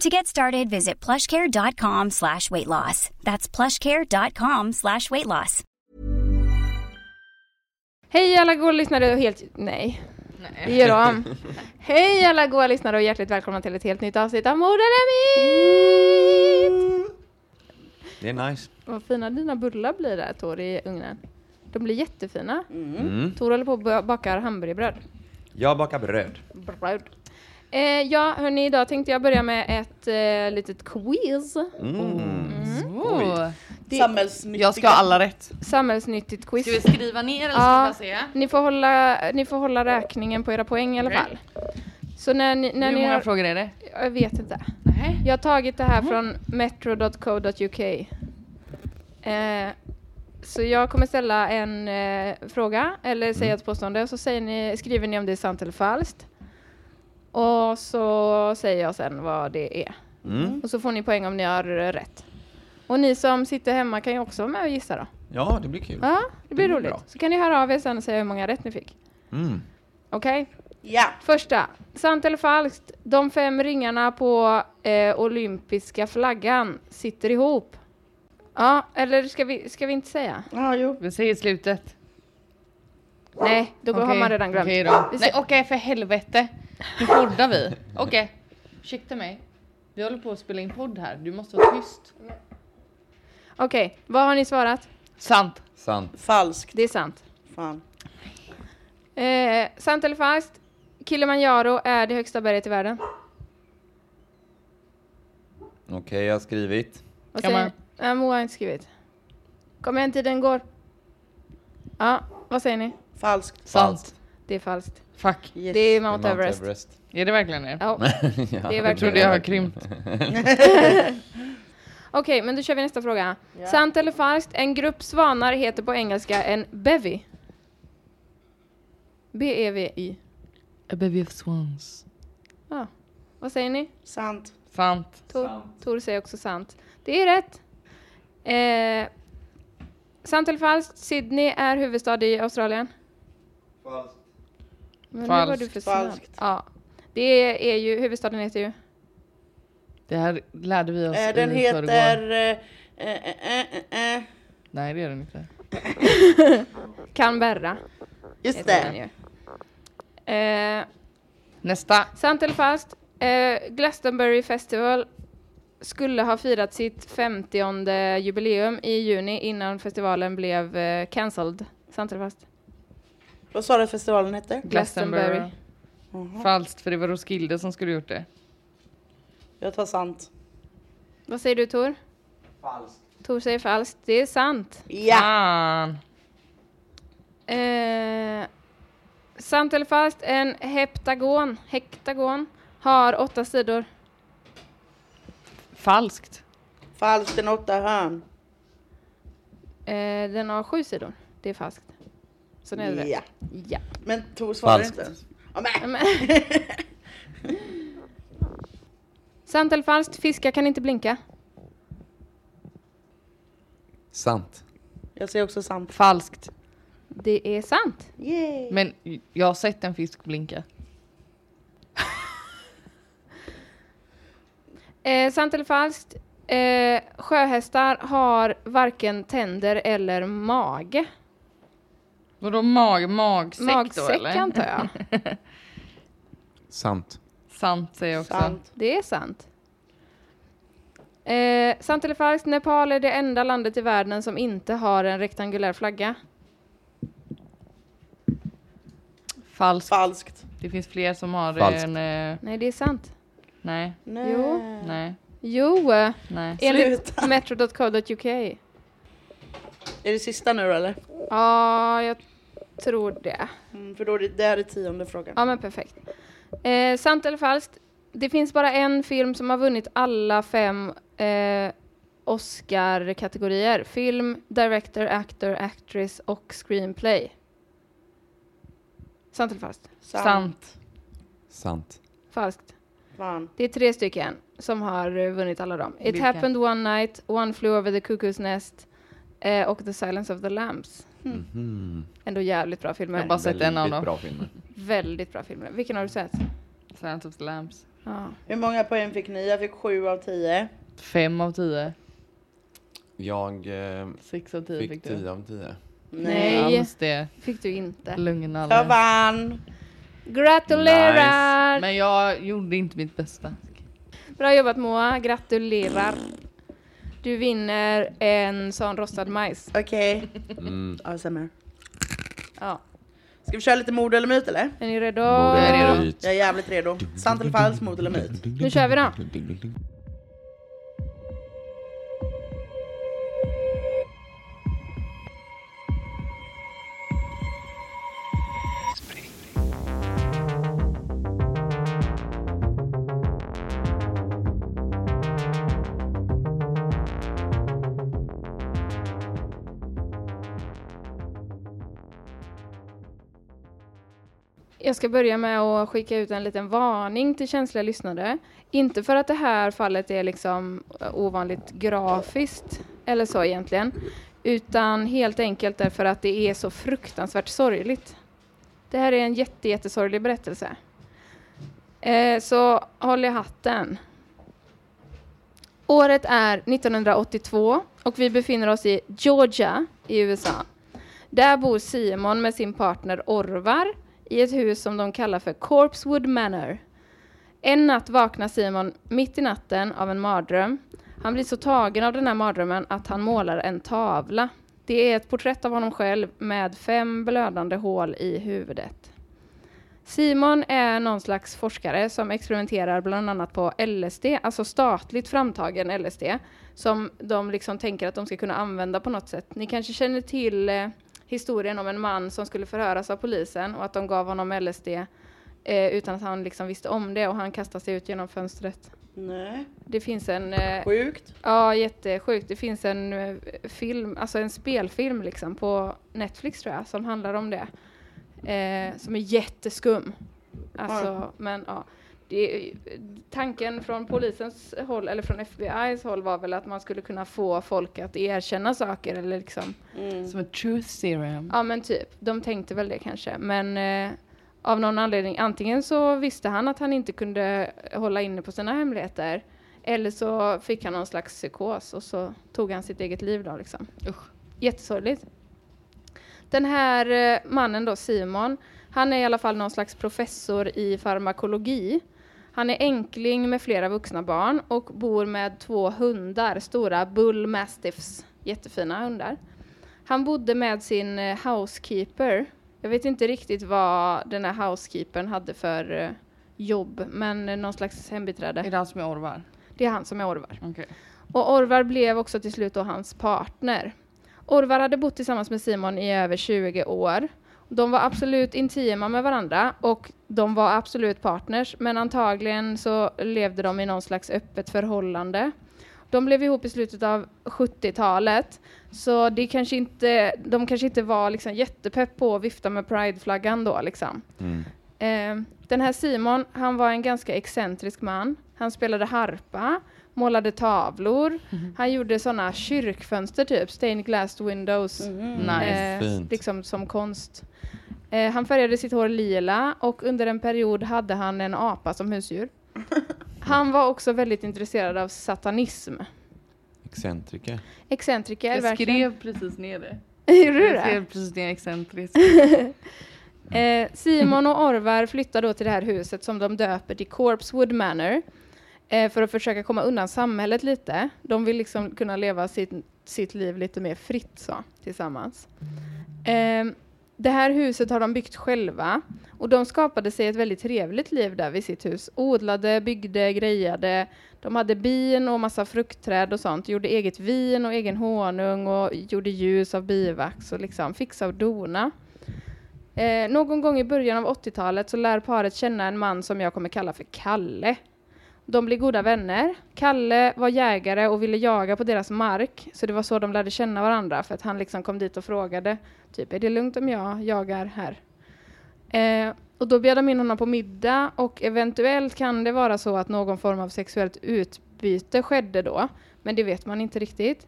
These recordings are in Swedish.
To get started, visit plushcare.com slash weight loss. That's plushcare.com slash weight loss. Hej alla goa lyssnare och helt... Nej. Vi gör om. Hej alla goa lyssnare och hjärtligt välkomna till ett helt nytt avsnitt av Mord eller Myt! Det är nice. Vad fina dina bullar blir där, Tor, i ugnen. De blir jättefina. Mm. Tor håller på och ba- bakar hamburgerbröd. Jag bakar bröd. Bröd. Eh, ja, hörni, idag tänkte jag börja med ett eh, litet quiz. Mm. Oh. Det- Samhällsnyttiga. Jag ska ha alla rätt. Samhällsnyttigt quiz. Ska vi skriva ner eller ska vi bara se? Ni får, hålla, ni får hålla räkningen på era poäng i alla fall. Så när ni, när Hur ni många har, frågor är det? Jag vet inte. Nej. Jag har tagit det här från metro.co.uk. Eh, så jag kommer ställa en eh, fråga, eller säga ett påstående, och så säger ni, skriver ni om det är sant eller falskt. Och så säger jag sen vad det är. Mm. Och så får ni poäng om ni har rätt. Och ni som sitter hemma kan ju också vara med och gissa då. Ja, det blir kul. Ja, det blir Det blir roligt. bra. Så kan ni höra av er sen och säga hur många rätt ni fick. Mm. Okej? Ja. Första. Sant eller falskt? De fem ringarna på eh, olympiska flaggan sitter ihop. Ja, eller ska vi, ska vi inte säga? Ja, jo. Vi säger slutet. Nej, då har Okej, man redan glömt. Okej ser- okej för helvete. Nu poddar vi. Okej. Ursäkta mig. Vi håller på att spela in podd här. Du måste vara tyst. Okej, vad har ni svarat? Sant. Sant. Falskt. Det är sant. Fan. Eh, sant eller falskt? Kilimanjaro är det högsta berget i världen. Okej, jag har skrivit. Vad Kan säger man- Nej, Moa har inte skrivit. Kom igen, tiden går. Ja, vad säger ni? Falskt. Sant. Det är falskt. Fuck. Yes. Det är Mount Everest. Är det verkligen det? Ja, ja. det är Jag verkligen trodde jag har krympt. Okej, men då kör vi nästa fråga. Ja. Sant eller falskt? En grupp svanar heter på engelska en bevy. B-E-V-Y. A baby of swans. Ja. Vad säger ni? Sant. Sant. Tor, Tor säger också sant. Det är rätt. Eh, sant eller falskt? Sydney är huvudstad i Australien. Falskt. Men nu var Falskt. du för snabb. Falskt. Ja. Det är ju, huvudstaden heter ju. Det här lärde vi oss Eh, den i förrgår. heter... Eh, eh, eh, eh, eh. Nej det gör den inte. Canberra. Just heter den det. ju. Eh, Nästa. Sant eller falskt? Eh, Glastonbury Festival skulle ha firat sitt 50 jubileum i juni innan festivalen blev eh, cancelled. Sant eller falskt? Vad sa du att festivalen hette? Glastonbury. Jaha. Falskt för det var Roskilde som skulle gjort det. Jag tar sant. Vad säger du Tor? Falskt. Tor säger falskt. Det är sant. Ja. Fan. Eh, sant eller falskt? En heptagon, hektagon har åtta sidor. Falskt. Falskt. En åtta hörn. Eh, den har sju sidor. Det är falskt. Så nu är det rätt. Ja. Ja. Men Tor Falskt. inte ens. Ja. Men- Sant eller falskt? Fiskar kan inte blinka. Sant. Jag säger också sant. Falskt. Det är sant. Yay. Men jag har sett en fisk blinka. Eh, sant eller falskt? Eh, sjöhästar har varken tänder eller mage. Vadå mag, magsäck, då Magsäck eller? antar jag. Sant. Sant säger jag också. Sant. Det är sant. Eh, sant eller falskt? Nepal är det enda landet i världen som inte har en rektangulär flagga. Falskt. Falskt. Det finns fler som har Falskt. en... Eh, Nej, det är sant. nej, Nej. Jo. nej, Jo, eh, nej. enligt Sluta. metro.co.uk. Är det sista nu eller? Ja, jag tror det. Mm, för då är det, det är tionde frågan. Ja, men perfekt. Eh, sant eller falskt? Det finns bara en film som har vunnit alla fem eh, Oscar-kategorier. Film, director, actor, actress och screenplay. Sant eller falskt? Sant. Sant. Falskt. Fan. Det är tre stycken som har vunnit alla dem. It Vilka? happened one night, One flew over the cuckoo's nest eh, och The silence of the lambs. Mhm. Ändå jävligt bra Jag har filmer. bara sett en av Väldigt dem. bra filmer. Väldigt bra filmer. Vilken har du sett? Silence of the Lambs. Ja. Hur många poäng fick ni? Jag fick sju av tio. Fem av tio. Jag eh, Sex av tio fick fick, 10 du. av 10. Nej. Alls det. Fick du inte. Lugna Jag vann! Gratulerar! Men jag gjorde inte mitt bästa. Bra jobbat Moa, gratulerar. Du vinner en sån rostad majs. Okej. Mm. ASMR. Ja. Ska vi köra lite mord eller myt eller? Är ni redo? Jag är redo. Myt. Jag är jävligt redo. Sant eller falskt, mord eller myt? Nu kör vi då. Jag ska börja med att skicka ut en liten varning till känsliga lyssnare. Inte för att det här fallet är liksom eh, ovanligt grafiskt eller så egentligen, utan helt enkelt därför att det är så fruktansvärt sorgligt. Det här är en jätte, jättesorglig berättelse. Eh, så håll i hatten. Året är 1982 och vi befinner oss i Georgia i USA. Där bor Simon med sin partner Orvar i ett hus som de kallar för Corpsewood Manor. En natt vaknar Simon mitt i natten av en mardröm. Han blir så tagen av den här mardrömmen att han målar en tavla. Det är ett porträtt av honom själv med fem blödande hål i huvudet. Simon är någon slags forskare som experimenterar bland annat på LSD, alltså statligt framtagen LSD, som de liksom tänker att de ska kunna använda på något sätt. Ni kanske känner till eh, historien om en man som skulle förhöras av polisen och att de gav honom LSD eh, utan att han liksom visste om det och han kastade sig ut genom fönstret. Nej. Det finns en... Eh, Sjukt. ja, jättesjukt. Det finns en eh, film, alltså en spelfilm liksom på Netflix tror jag, som handlar om det. Eh, som är jätteskum. Alltså, men ja. Det, tanken från polisens håll, eller från FBI's håll var väl att man skulle kunna få folk att erkänna saker eller liksom Mm. Som ett truth serum. Ja men typ, de tänkte väl det kanske. Men eh, av någon anledning, antingen så visste han att han inte kunde hålla inne på sina hemligheter. Eller så fick han någon slags psykos och så tog han sitt eget liv då liksom. Usch. Jättesorgligt. Den här eh, mannen då, Simon, han är i alla fall någon slags professor i farmakologi. Han är enkling med flera vuxna barn och bor med två hundar, stora bull mastiffs, jättefina hundar. Han bodde med sin eh, housekeeper. Jag vet inte riktigt vad den här housekeepern hade för eh, jobb, men eh, någon slags hembiträde. Är det han som är Orvar? Det är han som är Orvar. Okej. Och Orvar blev också till slut då hans partner. Orvar hade bott tillsammans med Simon i över 20 år. De var absolut intima med varandra och de var absolut partners, men antagligen så levde de i någon slags öppet förhållande. De blev ihop i slutet av 70-talet, så det kanske inte, de kanske inte var liksom jättepepp på att vifta med prideflaggan då. Liksom. Mm. Eh, den här Simon, han var en ganska excentrisk man. Han spelade harpa, målade tavlor, han gjorde sådana kyrkfönster typ, stained glass windows, Mhm. Nice. eh, liksom som konst. Eh, han färgade sitt hår lila och under en period hade han en apa som husdjur. Han var också väldigt intresserad av satanism. Excentriker. Excentriker, Jag verkligen. skrev precis ner det. Gjorde du Jag det? skrev precis ner excentrisk. Eh, Simon och Orvar flyttar då till det här huset som de döper till Corpsewood Manor. eh, för att försöka komma undan samhället lite. De vill liksom kunna leva sitt, sitt liv lite mer fritt så, tillsammans. Eh, det här huset har de byggt själva och de skapade sig ett väldigt trevligt liv där vid sitt hus. Odlade, byggde, grejade. De hade bin och massa fruktträd och sånt. Gjorde eget vin och egen honung och gjorde ljus av bivax och liksom fixade och dona. Eh, någon gång i början av 80-talet så lär paret känna en man som jag kommer kalla för Kalle. De blir goda vänner. Kalle var jägare och ville jaga på deras mark, så det var så de lärde känna varandra, för att han liksom kom dit och frågade, typ, är det lugnt om jag jagar här? Eh, och då bjöd de in honom på middag och eventuellt kan det vara så att någon form av sexuellt utbyte skedde då, men det vet man inte riktigt.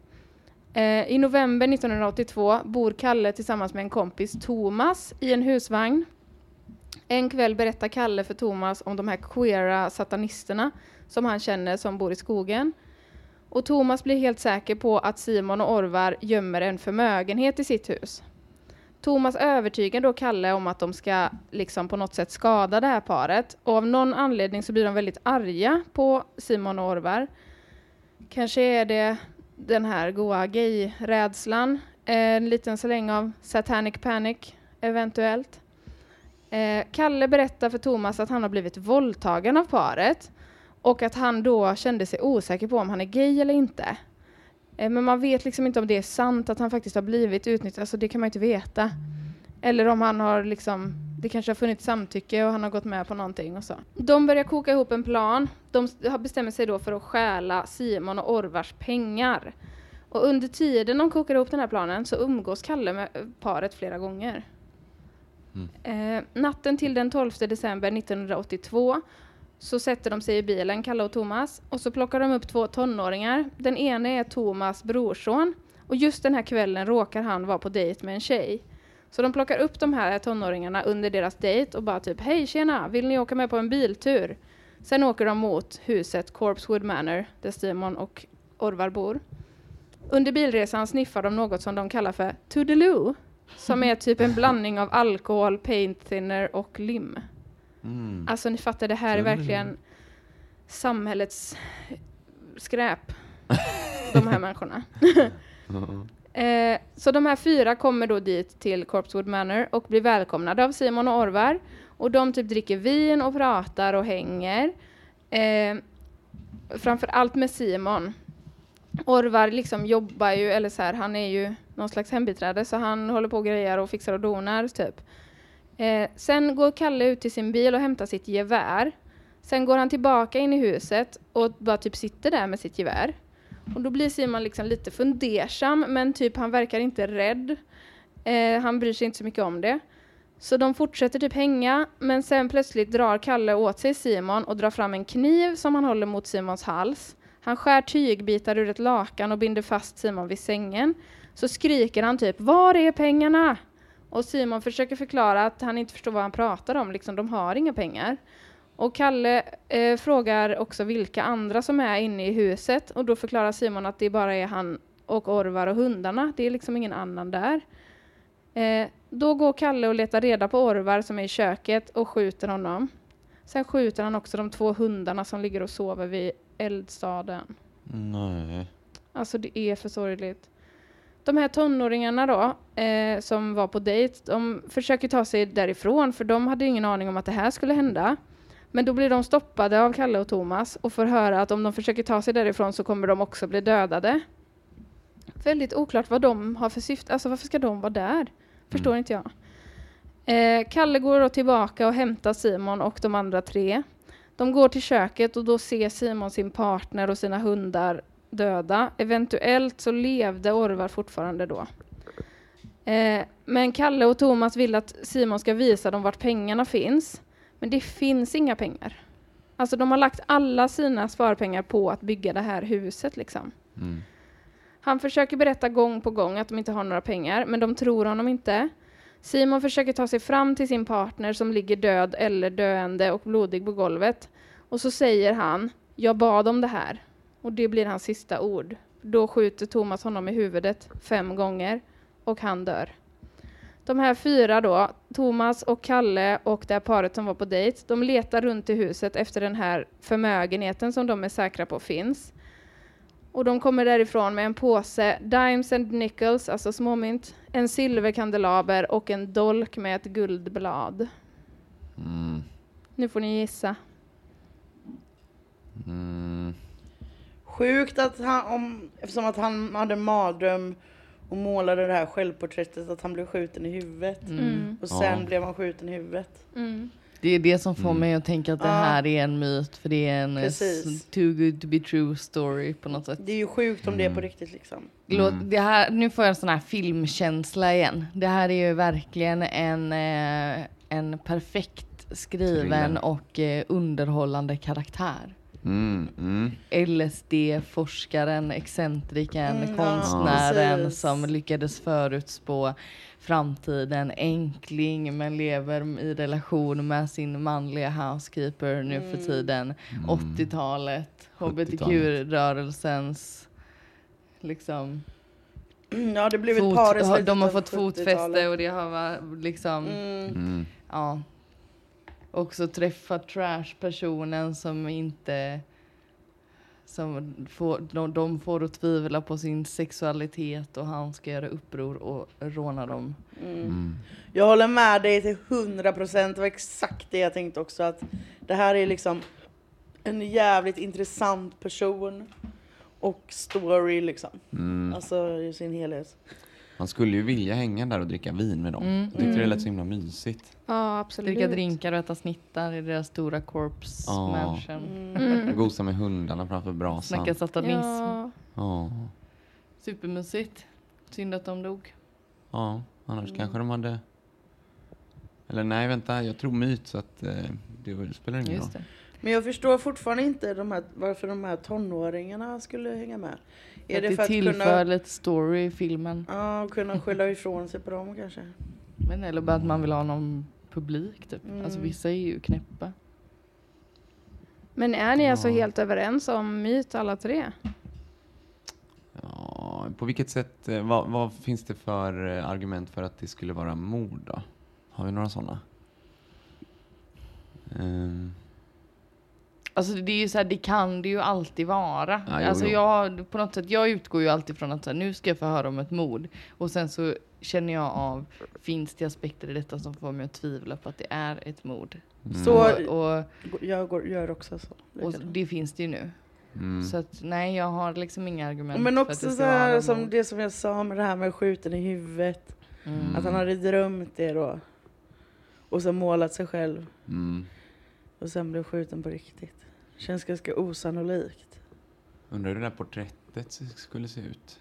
Eh, I november 1982 bor Kalle tillsammans med en kompis, Thomas, i en husvagn. En kväll berättar Kalle för Thomas om de här queera satanisterna som han känner som bor i skogen. Och Thomas blir helt säker på att Simon och Orvar gömmer en förmögenhet i sitt hus. Thomas övertygar då Kalle om att de ska liksom på något sätt skada det här paret och av någon anledning så blir de väldigt arga på Simon och Orvar. Kanske är det den här goa gay-rädslan, en liten släng av satanic panic eventuellt. Eh, Kalle berättar för Thomas att han har blivit våldtagen av paret och att han då kände sig osäker på om han är gay eller inte. Eh, men man vet liksom inte om det är sant att han faktiskt har blivit utnyttjad, alltså det kan man inte veta. Eller om han har liksom, det kanske har funnits samtycke och han har gått med på någonting och så. De börjar koka ihop en plan. De bestämmer sig då för att stjäla Simon och Orvars pengar. Och under tiden de kokar ihop den här planen så umgås Kalle med eh, paret flera gånger. Eh, natten till den 12 december 1982 så sätter de sig i bilen, Kalle och Thomas, och så plockar de upp två tonåringar. Den ena är Thomas brorson och just den här kvällen råkar han vara på dejt med en tjej. Så de plockar upp de här tonåringarna under deras dejt och bara typ hej tjena, vill ni åka med på en biltur? Sen åker de mot huset Corpswood Manor där Simon och Orvar bor. Under bilresan sniffar de något som de kallar för Toodaloo, som är typ en blandning av alkohol, paint thinner och lim. Mm. Alltså ni fattar, det här är verkligen samhällets skräp. de här människorna. eh, så de här fyra kommer då dit till Corpswood Manor och blir välkomnade av Simon och Orvar. Och de typ dricker vin och pratar och hänger. Eh, framför allt med Simon. Orvar liksom jobbar ju, eller så här, han är ju någon slags hembiträde så han håller på och grejer och fixar och donar typ. Eh, sen går Kalle ut till sin bil och hämtar sitt gevär. Sen går han tillbaka in i huset och bara typ sitter där med sitt gevär. Och då blir Simon liksom lite fundersam men typ han verkar inte rädd. Eh, han bryr sig inte så mycket om det. Så de fortsätter typ hänga men sen plötsligt drar Kalle åt sig Simon och drar fram en kniv som han håller mot Simons hals. Han skär tygbitar ur ett lakan och binder fast Simon vid sängen. Så skriker han typ ”Var är pengarna?” Och Simon försöker förklara att han inte förstår vad han pratar om, liksom de har inga pengar. Och Kalle eh, frågar också vilka andra som är inne i huset och då förklarar Simon att det bara är han och Orvar och hundarna, det är liksom ingen annan där. Eh, då går Kalle och letar reda på Orvar som är i köket och skjuter honom. Sen skjuter han också de två hundarna som ligger och sover vid eldstaden. Nej. Alltså det är för sorgligt. De här tonåringarna då, eh, som var på dejt, de försöker ta sig därifrån för de hade ingen aning om att det här skulle hända. Men då blir de stoppade av Kalle och Thomas och får höra att om de försöker ta sig därifrån så kommer de också bli dödade. Väldigt oklart vad de har för syfte, alltså varför ska de vara där? Förstår inte jag. Eh, Kalle går då tillbaka och hämtar Simon och de andra tre. De går till köket och då ser Simon sin partner och sina hundar döda. Eventuellt så levde Orvar fortfarande då. Eh, men Kalle och Thomas vill att Simon ska visa dem vart pengarna finns. Men det finns inga pengar. Alltså de har lagt alla sina sparpengar på att bygga det här huset liksom. Mm. Han försöker berätta gång på gång att de inte har några pengar, men de tror honom inte. Simon försöker ta sig fram till sin partner som ligger död eller döende och blodig på golvet. Och så säger han, jag bad om det här. Och det blir hans sista ord. Då skjuter Thomas honom i huvudet fem gånger och han dör. De här fyra då Thomas och Kalle och det här paret som var på dejt, de letar runt i huset efter den här förmögenheten som de är säkra på finns. Och de kommer därifrån med en påse dimes and nickels, alltså småmynt, en silverkandelaber och en dolk med ett guldblad. Mm. Nu får ni gissa. Mm. Sjukt att han, om, eftersom att han hade en mardröm och målade det här självporträttet, att han blev skjuten i huvudet. Mm. Och sen Ja. blev han skjuten i huvudet. Mm. Det är det som får Mm. mig att tänka att det Ja. här är en myt, för det är en eh, Precis. too good to be true story på något sätt. Det är ju sjukt om det är Mm. på riktigt liksom. Låt, Mm. det här, nu får jag en sån här filmkänsla igen. Det här är ju verkligen en, eh, en perfekt skriven och eh, underhållande karaktär. Mm. Mm. LSD-forskaren, excentrikern, Mm, ja, konstnären precis. som lyckades förutspå framtiden. Enkling men lever i relation med sin manliga housekeeper nu för Mm. tiden. Mm. 80-talet, 70-talet. hbtq-rörelsens liksom Ja, det blev ett par de har fått 70-talet. fotfäste och det har varit liksom Mm. Mm. Ja. Också träffa trash-personen som inte... Som får, de, de får att tvivla på sin sexualitet och han ska göra uppror och råna dem. Mm. Mm. Jag håller med dig till 100 procent. Det var exakt det jag tänkte också. Att det här är liksom en jävligt intressant person. Och story liksom. Mm. Alltså i sin helhet. Man skulle ju vilja hänga där och dricka vin med dem. Mm. Jag tyckte det lät så himla mysigt. Ja, absolut. Dricka drinkar och äta snittar i deras stora corpse Ja. mansion. Mm. Gosa med hundarna framför brasan. Snacka satanism. Ja. Ja. Supermysigt. Synd att de dog. ja, annars kanske de hade... Eller nej, vänta, jag tror myt så att eh, det spelar ingen roll. Just det. Men jag förstår fortfarande inte de här, varför de här tonåringarna skulle hänga med. Är det för att tillför kunna, lite story i filmen. ja, kunna skylla ifrån sig på dem kanske? Men eller bara att man vill ha någon publik typ. Mm. Alltså vissa är ju knäppa. Men är ni alltså Ja. helt överens om myt alla tre? Ja, på vilket sätt, eh, vad, vad finns det för eh, argument för att det skulle vara mord då? Har vi några sådana? Ehm, Alltså det är ju så här, det kan det ju alltid vara. Ja, jo, alltså jo. jag, på något sätt, jag utgår ju alltid från att så här, nu ska jag få höra om ett mord. Och sen så känner jag av, finns det aspekter i detta som får mig att tvivla på att det är ett mord? mm, Så- Och, och, Jag går, gör också så. och det finns det ju nu. mm, Så att nej, jag har liksom inga argument Men för att också det så ska vara här, som det som jag sa med det här med skjuten i huvudet. Mm. Att han hade drömt det då. Och så målat sig själv. mm. Och sen blev skjuten på riktigt. Känns ganska osannolikt. Undrar hur det där porträttet skulle se ut?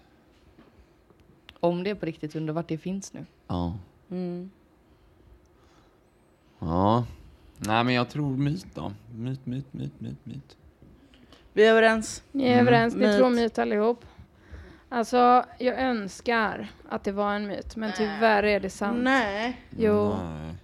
Om det är på riktigt, undrar vart det finns nu. Ja. Mm. Ja. Nej, men jag tror myt då. Myt, myt, myt, myt, myt. Vi är överens. Ni är Mm. överens, ni Myt. tror myt allihop. Alltså, jag önskar att det var en myt, men tyvärr är det sant. Nej. Jo. Nej.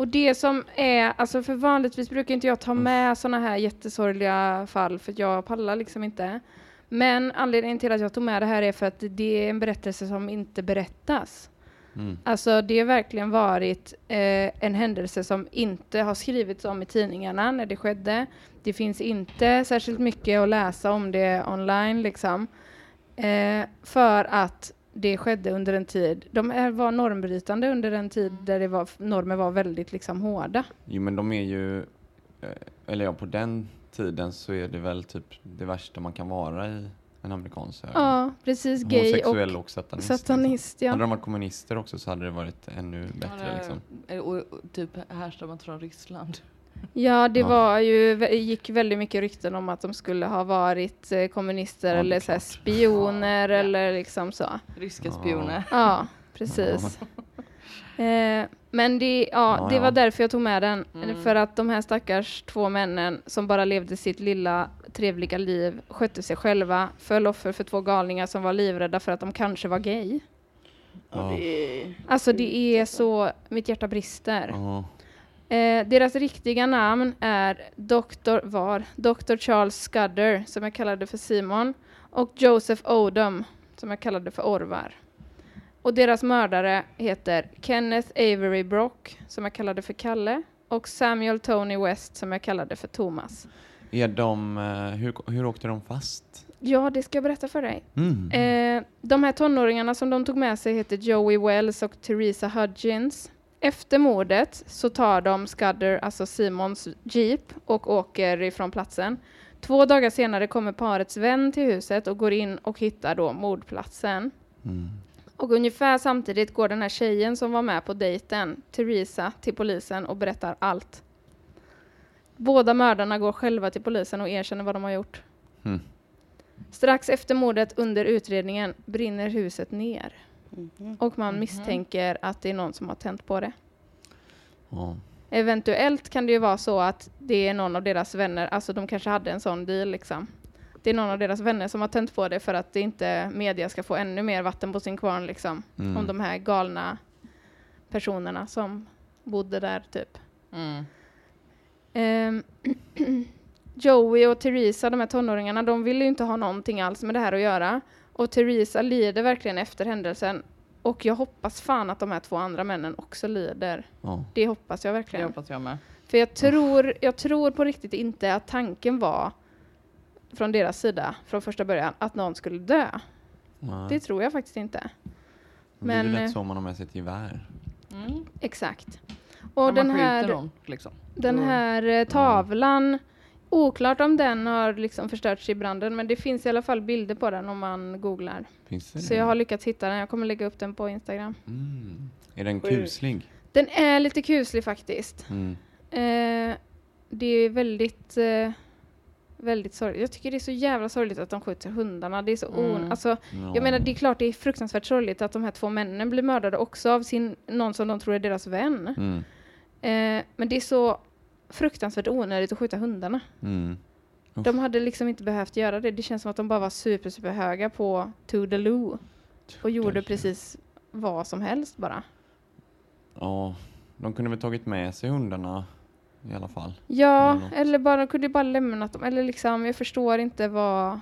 Och det som är, alltså för vanligtvis brukar inte jag ta med såna här jättesorgliga fall för jag pallar liksom inte. Men anledningen till att jag tog med det här är för att det är en berättelse som inte berättas. Mm. Alltså det har verkligen varit eh, en händelse som inte har skrivits om i tidningarna när det skedde. Det finns inte särskilt mycket att läsa om det online liksom. Eh, för att det skedde under en tid, de är, var normbrytande under en tid där det var, normer var väldigt liksom hårda. Jo, men de är ju... eh, Eller ja, på den tiden så är det väl typ det värsta man kan vara i en amerikansk ögon. Ja, precis. Gay Homosexuell och och, satanist. satanist. Liksom. Hade Ja. de varit kommunister också så hade det varit ännu bättre. Liksom. Och, och, och typ härstammat från Ryssland. Ja, det Ja. var ju, gick väldigt mycket rykten om att de skulle ha varit eh, kommunister Ja, eller så spioner Ja. eller liksom så. Ryska Ja. spioner. Ja, precis. Eh, men det, ja, det ja. var därför jag tog med den. Mm. För att de här stackars två männen som bara levde sitt lilla trevliga liv, skötte sig själva, föll offer för två galningar som var livrädda för att de kanske var gay. Ja, det är... Alltså det är så, mitt hjärta brister. Eh, deras riktiga namn är Dr. var Dr. Charles Scudder, som jag kallade för Simon, och Joseph Odom, som jag kallade för Orvar. och deras mördare heter Kenneth Avery Brock, som jag kallade för Kalle, och Samuel Tony West, som jag kallade för Thomas. Är de, eh, hur, hur åkte de fast? Ja, det ska jag berätta för dig. Mm. Eh, de här tonåringarna som de tog med sig heter Joey Wells och Teresa Hudgens. Efter mordet så tar de Scudder, alltså Simons jeep, och åker ifrån platsen. Två dagar senare kommer parets vän till huset och går in och hittar då mordplatsen. Mm. Och ungefär samtidigt går den här tjejen som var med på dejten, Teresa, till polisen och berättar allt. Båda mördarna går själva till polisen och erkänner vad de har gjort. Mm. Strax efter mordet under utredningen brinner huset ner Mhm. och man misstänker att det är någon som har tänt på det. Ja. Eventuellt kan det ju vara så att det är någon av deras vänner, alltså de kanske hade en sån deal liksom. Det är någon av deras vänner som har tänt på det för att det inte media ska få ännu mer vatten på sin kvarn liksom. Mm. Om de här galna personerna som bodde där typ. Mm. Ehm, Joey och Teresa, de här tonåringarna, de vill ju inte ha någonting alls med det här att göra. Och Teresa lider verkligen efter händelsen. Och jag hoppas fan att de här två andra männen också lider. Ja. Det hoppas jag Det verkligen. hoppas jag med. För jag tror, jag tror på riktigt inte att tanken var från deras sida från första början att någon skulle dö. Nej. Det tror jag faktiskt inte. Det blir ju men, eh, lätt så om man har med sig ett gevär. Mm. Exakt. Och den här, någon, liksom. den här eh, tavlan, oklart om den har liksom förstörts i branden, men det finns i alla fall bilder på den om man googlar. Finns det Så jag har lyckats hitta den. Jag kommer lägga upp den på Instagram. mm. Är den kuslig? Den är lite kuslig faktiskt. Mm. Eh, det är väldigt, eh, väldigt sorgligt. Jag tycker det är så jävla sorgligt att de skjuter hundarna. Det är så on... Mm. Alltså, Ja. jag menar, det är klart det är fruktansvärt sorgligt att de här två männen blir mördade också av sin, någon som de tror är deras vän. Mm. Eh, men det är så fruktansvärt onödigt att skjuta hundarna. Mm. De hade liksom inte behövt göra det. Det känns som att de bara var super, super höga på Toodaloo och gjorde precis vad som helst bara. Ja, de kunde väl tagit med sig hundarna i alla fall. Ja, Eller eller bara, de kunde bara lämnat dem. Eller liksom, jag förstår inte vad...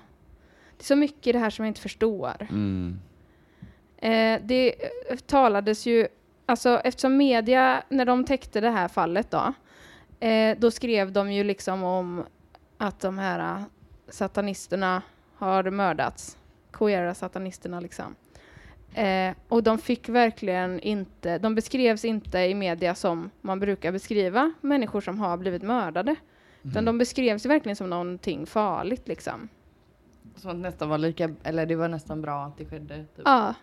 Det är så mycket i det här som jag inte förstår. Mm. Eh, det eh, talades ju, alltså eftersom media, när de täckte det här fallet då, eh, då skrev de ju liksom om att de här eh, satanisterna har mördats. Queera satanisterna liksom. Eh, och de fick verkligen inte, de beskrevs inte i media som man brukar beskriva människor som har blivit mördade. Utan de beskrevs verkligen som någonting farligt liksom. Som att nästan var lika, eller det var nästan bra att det skedde. Typ. Ja.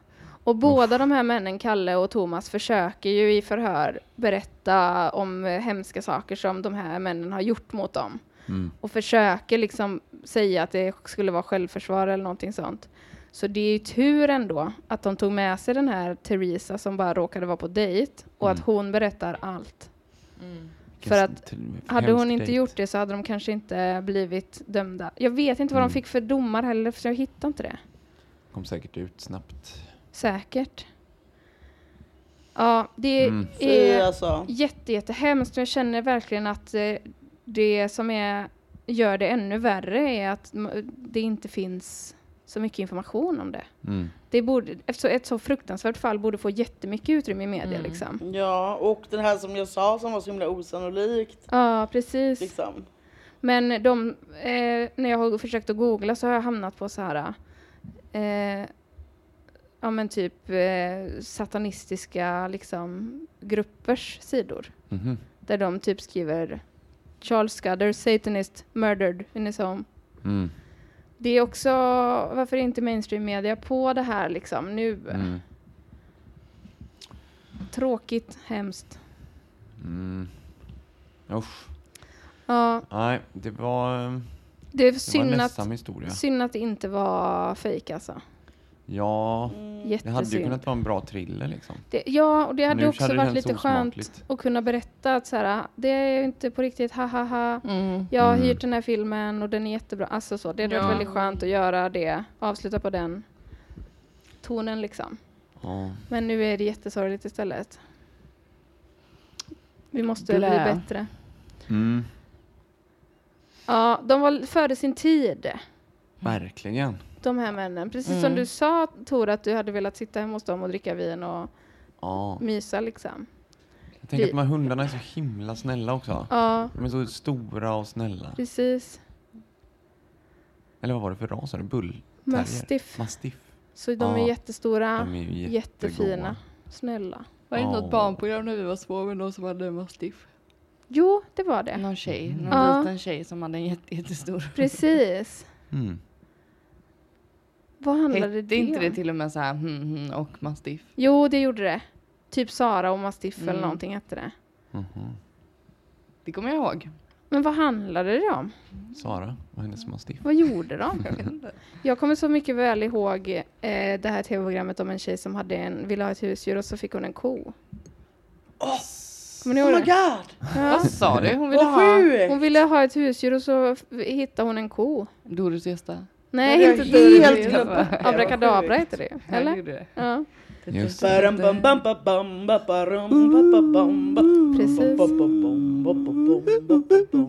Och båda de här männen, Kalle och Thomas, försöker ju i förhör berätta om hemska saker som de här männen har gjort mot dem. Mm. Och försöker liksom säga att det skulle vara självförsvar eller någonting sånt. Så det är ju tur ändå att de tog med sig den här Teresa som bara råkade vara på dejt och att Mm. hon berättar allt. Mm. För att Hade hon inte gjort det så hade de kanske inte blivit dömda. Jag vet inte vad Mm. de fick för domar heller, för jag hittar inte det. Kom säkert ut snabbt. Säkert. Ja, det Mm. Är alltså. jätte, jättehemskt. Jag känner verkligen att eh, det som är, gör det ännu värre är att det inte finns så mycket information om det. Mm. det borde, eftersom ett så fruktansvärt fall borde få jättemycket utrymme i media. Mm. Liksom. Ja, och den här som jag sa som var så himla osannolikt. Ja, precis. Liksom. Men de, eh, när jag har försökt att googla så har jag hamnat på så här eh, ja men typ eh, satanistiska liksom, gruppers sidor. Mhm. Där de typ skriver Charles Scudder, Satanist, murdered in his home. Mm. Det är också, varför är inte mainstream media på det här liksom nu? Mm. Tråkigt, hemskt. Mm. Usch. Ja, Nej, det var, det är synd att, synd att det inte var fejk alltså. Ja, Mm. det hade ju kunnat vara en bra thriller liksom. Det, ja, och det hade Nu också hade varit lite skönt att kunna berätta att så här, det är ju inte på riktigt, ha ha ha. Mm. Jag har Mm. hyrt den här filmen och den är jättebra. Alltså så, det hade Ja. varit väldigt skönt att göra det, avsluta på den tonen liksom. Ja. Men nu är det jättesorgligt istället. Vi måste Blä. bli bättre. Mm. Ja, de var före sin tid. Verkligen. De här männen. Precis som Mm. du sa Tor att du hade velat sitta hemma hos dem och dricka vin och Ja. mysa liksom. Jag tänker att de här hundarna är så himla snälla också. Ja, De är så stora och snälla. precis. Eller vad var det för ras? Är bull? Mastiff. Mastiff. Så de är Ja, jättestora, De är jättefina, snälla. Var det inte Åh. något barnprogram när vi var små med någon som hade mastiff? Jo, det var det. Någon tjej, någon Ja. liten tjej som hade en jätte, jättestor. Precis. Mm. Vad handlade Hette det inte det om? till och med så här hmm, hmm, och mastiff? Jo, det gjorde det. Typ Sara och Mastiff eller Mm. någonting hette det. Mhm. Det kommer jag ihåg. Men vad handlade det om? Sara och hennes mastiff. Vad gjorde de? Jag kommer så mycket väl ihåg eh, det här tv-programmet om en tjej som hade en, ville ha ett husdjur och så fick hon en ko. Kommer ni Oh my det? god! Ja. Vad sa du? Hon ville Vad ha sjukt! Hon ville ha ett husdjur och så f- hittade hon en ko. Doris Gösta. Nej, inte helt glömt. Abrakadabra heter det. Ja, Eller? det gjorde det. Ja. Just. Precis.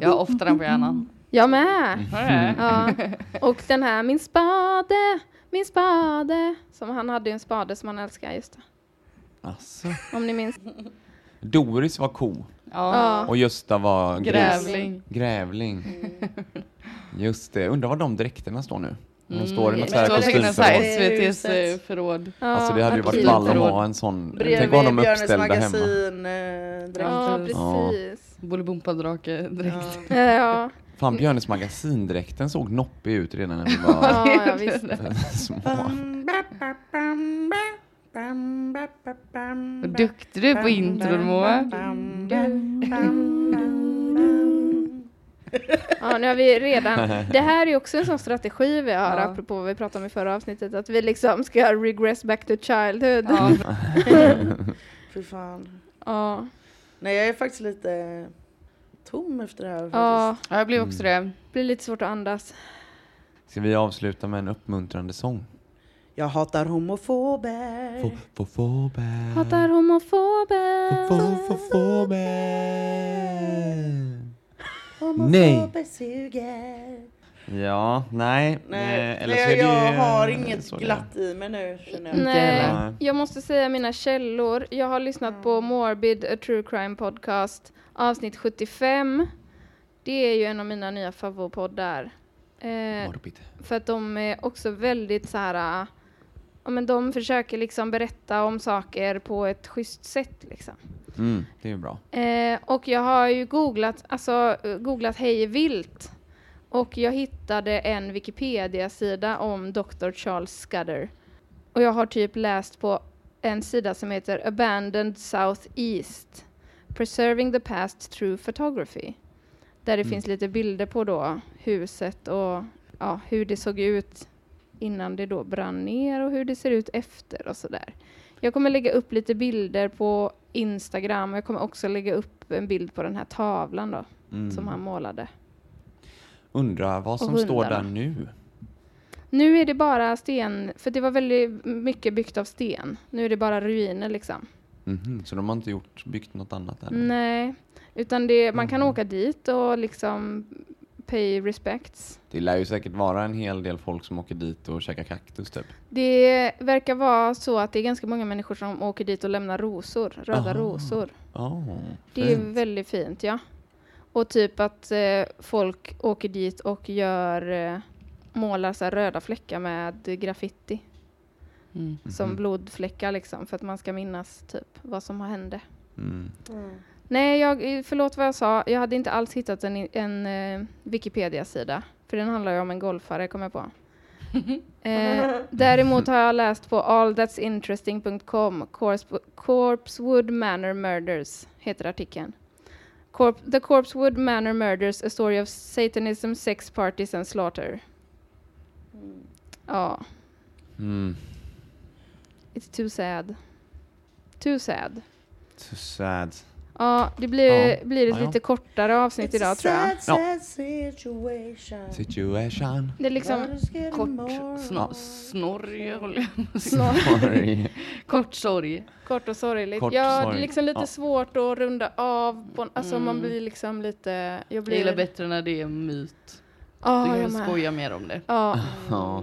Jag har ofta den på hjärnan. Jag med. Ja. Och den här min spade, min spade. Som han hade ju en spade som han älskade, just det. Alltså. Om ni minns. Doris var ko Ja. Och Gösta var gris. Grävling. Grävling. Just det. Undrar vad de dräkterna står nu. De Mm. står i något så Det här kostymförråd. SVT's eh, förråd. Ja, Alltså det hade ju varit ball att ha en sån. Tänk Bredvid vad de Björnes uppställda hemma. magasin eh, direkt. Ja, Ja. precis. Bolibompa-drake direkt. Ja. Ja, Fan Björnes magasindräkten såg noppig ut redan när vi var ja, ja visst. små. Vad duktig du är på intron Moa. Ja, nu har vi redan... Det här är också en sån strategi vi har, Ja. apropå vad vi pratade om i förra avsnittet, att vi liksom ska regress back to childhood. Ja. Fy fan. Ja, Nej, jag är faktiskt lite tom efter det här. Ja, ja, jag blev också det. blir lite svårt att andas. Ska vi avsluta med en uppmuntrande sång? Jag hatar homofober. Få, bä. Hatar homofober. Få, få, suger. Ja, nej. Nej, eh, eller så nej är det jag ju, har eh, inget så det är. glatt i mig nu känner jag. Nej, jag måste säga mina källor. Jag har lyssnat på Morbid, a true crime podcast, avsnitt 75. Det är ju en av mina nya favoritpoddar. Eh, Morbid. för att de är också väldigt så här... äh, Ja, men de försöker liksom berätta om saker på ett schysst sätt. Liksom. Mm, det är bra. Eh, och jag har ju googlat, alltså, googlat hej vilt. Och jag hittade en Wikipedia-sida om Dr. Charles Scudder. Och jag har typ läst på en sida som heter Abandoned South East. Preserving the Past Through Photography. Där det Mm. finns lite bilder på då huset och ja, hur det såg ut innan det då brann ner och hur det ser ut efter och sådär. Jag kommer lägga upp lite bilder på Instagram och jag kommer också lägga upp en bild på den här tavlan då, Mm. som han målade. Undrar vad som står där nu. Nu är det bara sten, för det var väldigt mycket byggt av sten. Nu är det bara ruiner liksom. Mhm, Så de har inte gjort, byggt något annat än? Nej, utan det, man kan Mhm. åka dit och liksom pay respects. Det lär ju säkert vara en hel del folk som åker dit och käkar kaktus typ. Det verkar vara så att det är ganska många människor som åker dit och lämnar rosor, röda Aha. rosor. Oh, Det är väldigt fint, ja. Och typ att eh, folk åker dit och gör, eh, målar så här röda fläckar med graffiti. Mm. Som blodfläckar liksom, för att man ska minnas typ vad som har hände. Mm. Nej, jag, förlåt vad jag sa. Jag hade inte alls hittat en, en eh, Wikipedia-sida. För den handlar ju om en golfare, kom jag på. Eh, däremot har jag läst på allthat'sinteresting.com, Corpse- Corpsewood Manor Murders, heter artikeln. Corp The Corpsewood Manor Murders, a story of Satanism, sex parties and slaughter. Ja, Mm. it's too sad. Too sad. So sad. Ja, det blir, Ja. blir ett Ja, ja. lite kortare avsnitt It's idag tror jag. sad, situation. Situation. Det är liksom Kort more. snorg, jag Sorry. Kort sorg. kort och sorgligt. Kort ja, det är sorg. liksom lite Ja. svårt att runda av. På, alltså man Mm. blir liksom lite... Jag Jag blir... gillar bättre när det är myt. Ja, Du kan jag skoja mer om det. Ja, Ja.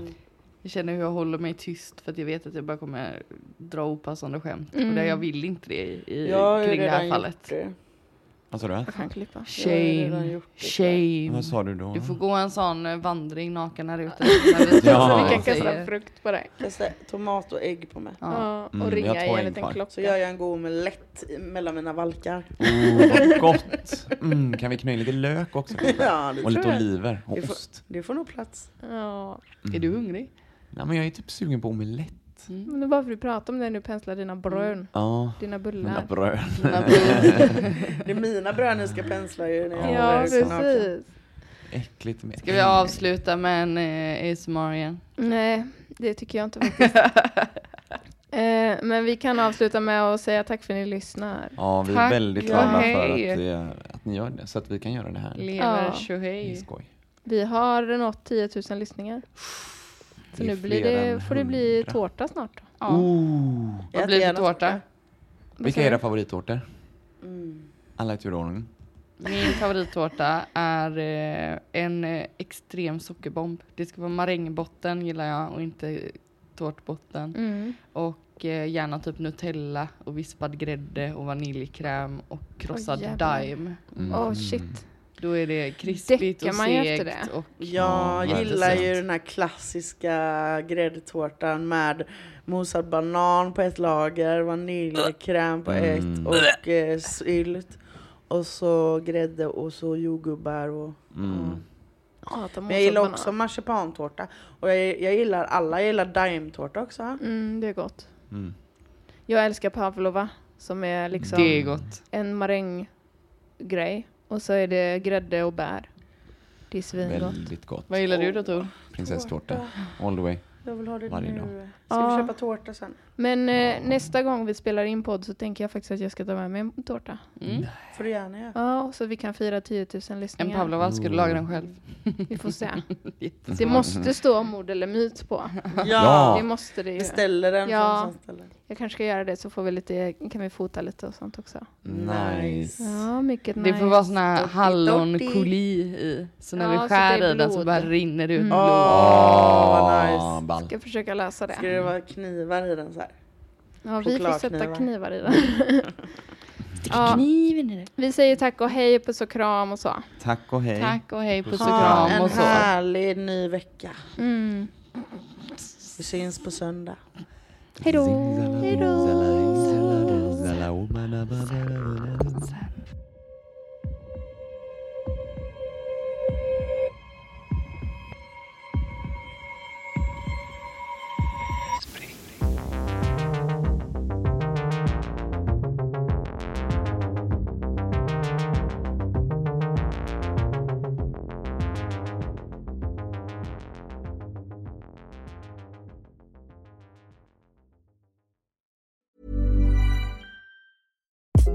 Jag känner hur jag håller mig tyst för att jag vet att jag bara kommer dra opassande skämt. Mm. Och det, jag vill inte det i, i, Jag kring det här fallet. det. Vad sa du? jag kan klippa. Shame, shame. Vad sa du då? Du får gå en sån eh, vandring naken här ute. Ja. Så vi kan kasta frukt på dig. Kasta tomat och ägg på mig. Ja. Och Mm, jag ringa i en liten klocka. Så gör jag en god omelett i- mellan mina valkar. Oh, vad gott! Mm, kan vi knö in lite lök också? Ja, det Och lite jag. oliver och Det får- ost. Det får nog plats. Ja, Är du hungrig? Nej, men jag är typ sugen på omelett. men det är bara för att du pratar om det nu penslar dina brön, Ja, dina mina bullar. Mina bröd. Det är mina bröd ni ska pensla ju. Ja, är precis. Äckligt med Ska vi avsluta med en eh, ASMR igen? Nej, det tycker jag inte faktiskt. eh, men vi kan avsluta med att säga tack för att ni lyssnar. Ja, vi är Tack väldigt och glada för att, det, att ni gör det, så att vi kan göra det här. Lever Ja. Är tjohej. Vi har nått 10 000 lyssningar. Så nu blir det, får det bli 100. tårta snart. Ja. Oh. Vad blir det för tårta? Vilka är era favorittårtor? Mm. Alla i turordning. Min favorittårta är eh, en eh, extrem sockerbomb. Det ska vara marängbotten gillar jag och inte tårtbotten. Mm. Och eh, gärna typ Nutella och vispad grädde och vaniljkräm och krossad jävlar. daim. Mm. Åh shit. Då är det krispigt och man ju efter segt. det? Och Jag Ja, gillar ju den här klassiska gräddtårtan med mosad banan på ett lager, vaniljkräm på Mm. ett och eh, sylt. Och så grädde och så jordgubbar och... Mm. Men jag gillar också marsipantårta. Och jag, jag gillar alla, jag gillar daimtårta också. Mm, det är gott. Mm. Jag älskar pavlova som är liksom det är gott. en maränggrej. Och så är det grädde och bär. Det är svingott. Väldigt gott. Vad gillar du då Tor? Prinsesstårta. All the way. Jag vill ha det Varje nu. dag. Ska vi köpa tårta sen? Men eh, nästa gång vi spelar in podd så tänker jag faktiskt att jag ska ta med mig en tårta. Mm. får du gärna göra. Ja, så vi kan fira 10 000 En lyssningar. pavlova, ska du laga den själv? Vi får se. Det måste stå om ord eller myt på. Ja. Det måste det ju. Beställer den Ja. från ställe. Jag kanske ska göra det så får vi lite, kan vi fota lite och sånt också. Nice. Ja, mycket Det nice. får vara sån här hallonkoli i. Så när Ja, vi skär det är i den så bara rinner det ut Mm. blod. Åh, vad nice. Ball. Ska försöka lösa Ska det. det vara knivar i den så här? Ja, vi får sätta knivar i den. ja, Kniven i det. vi säger tack och hej, puss och kram och så. Tack och hej. Tack och hej, puss och kram en och så. härlig ny vecka. Mm. Vi syns på söndag. Hej då! Hej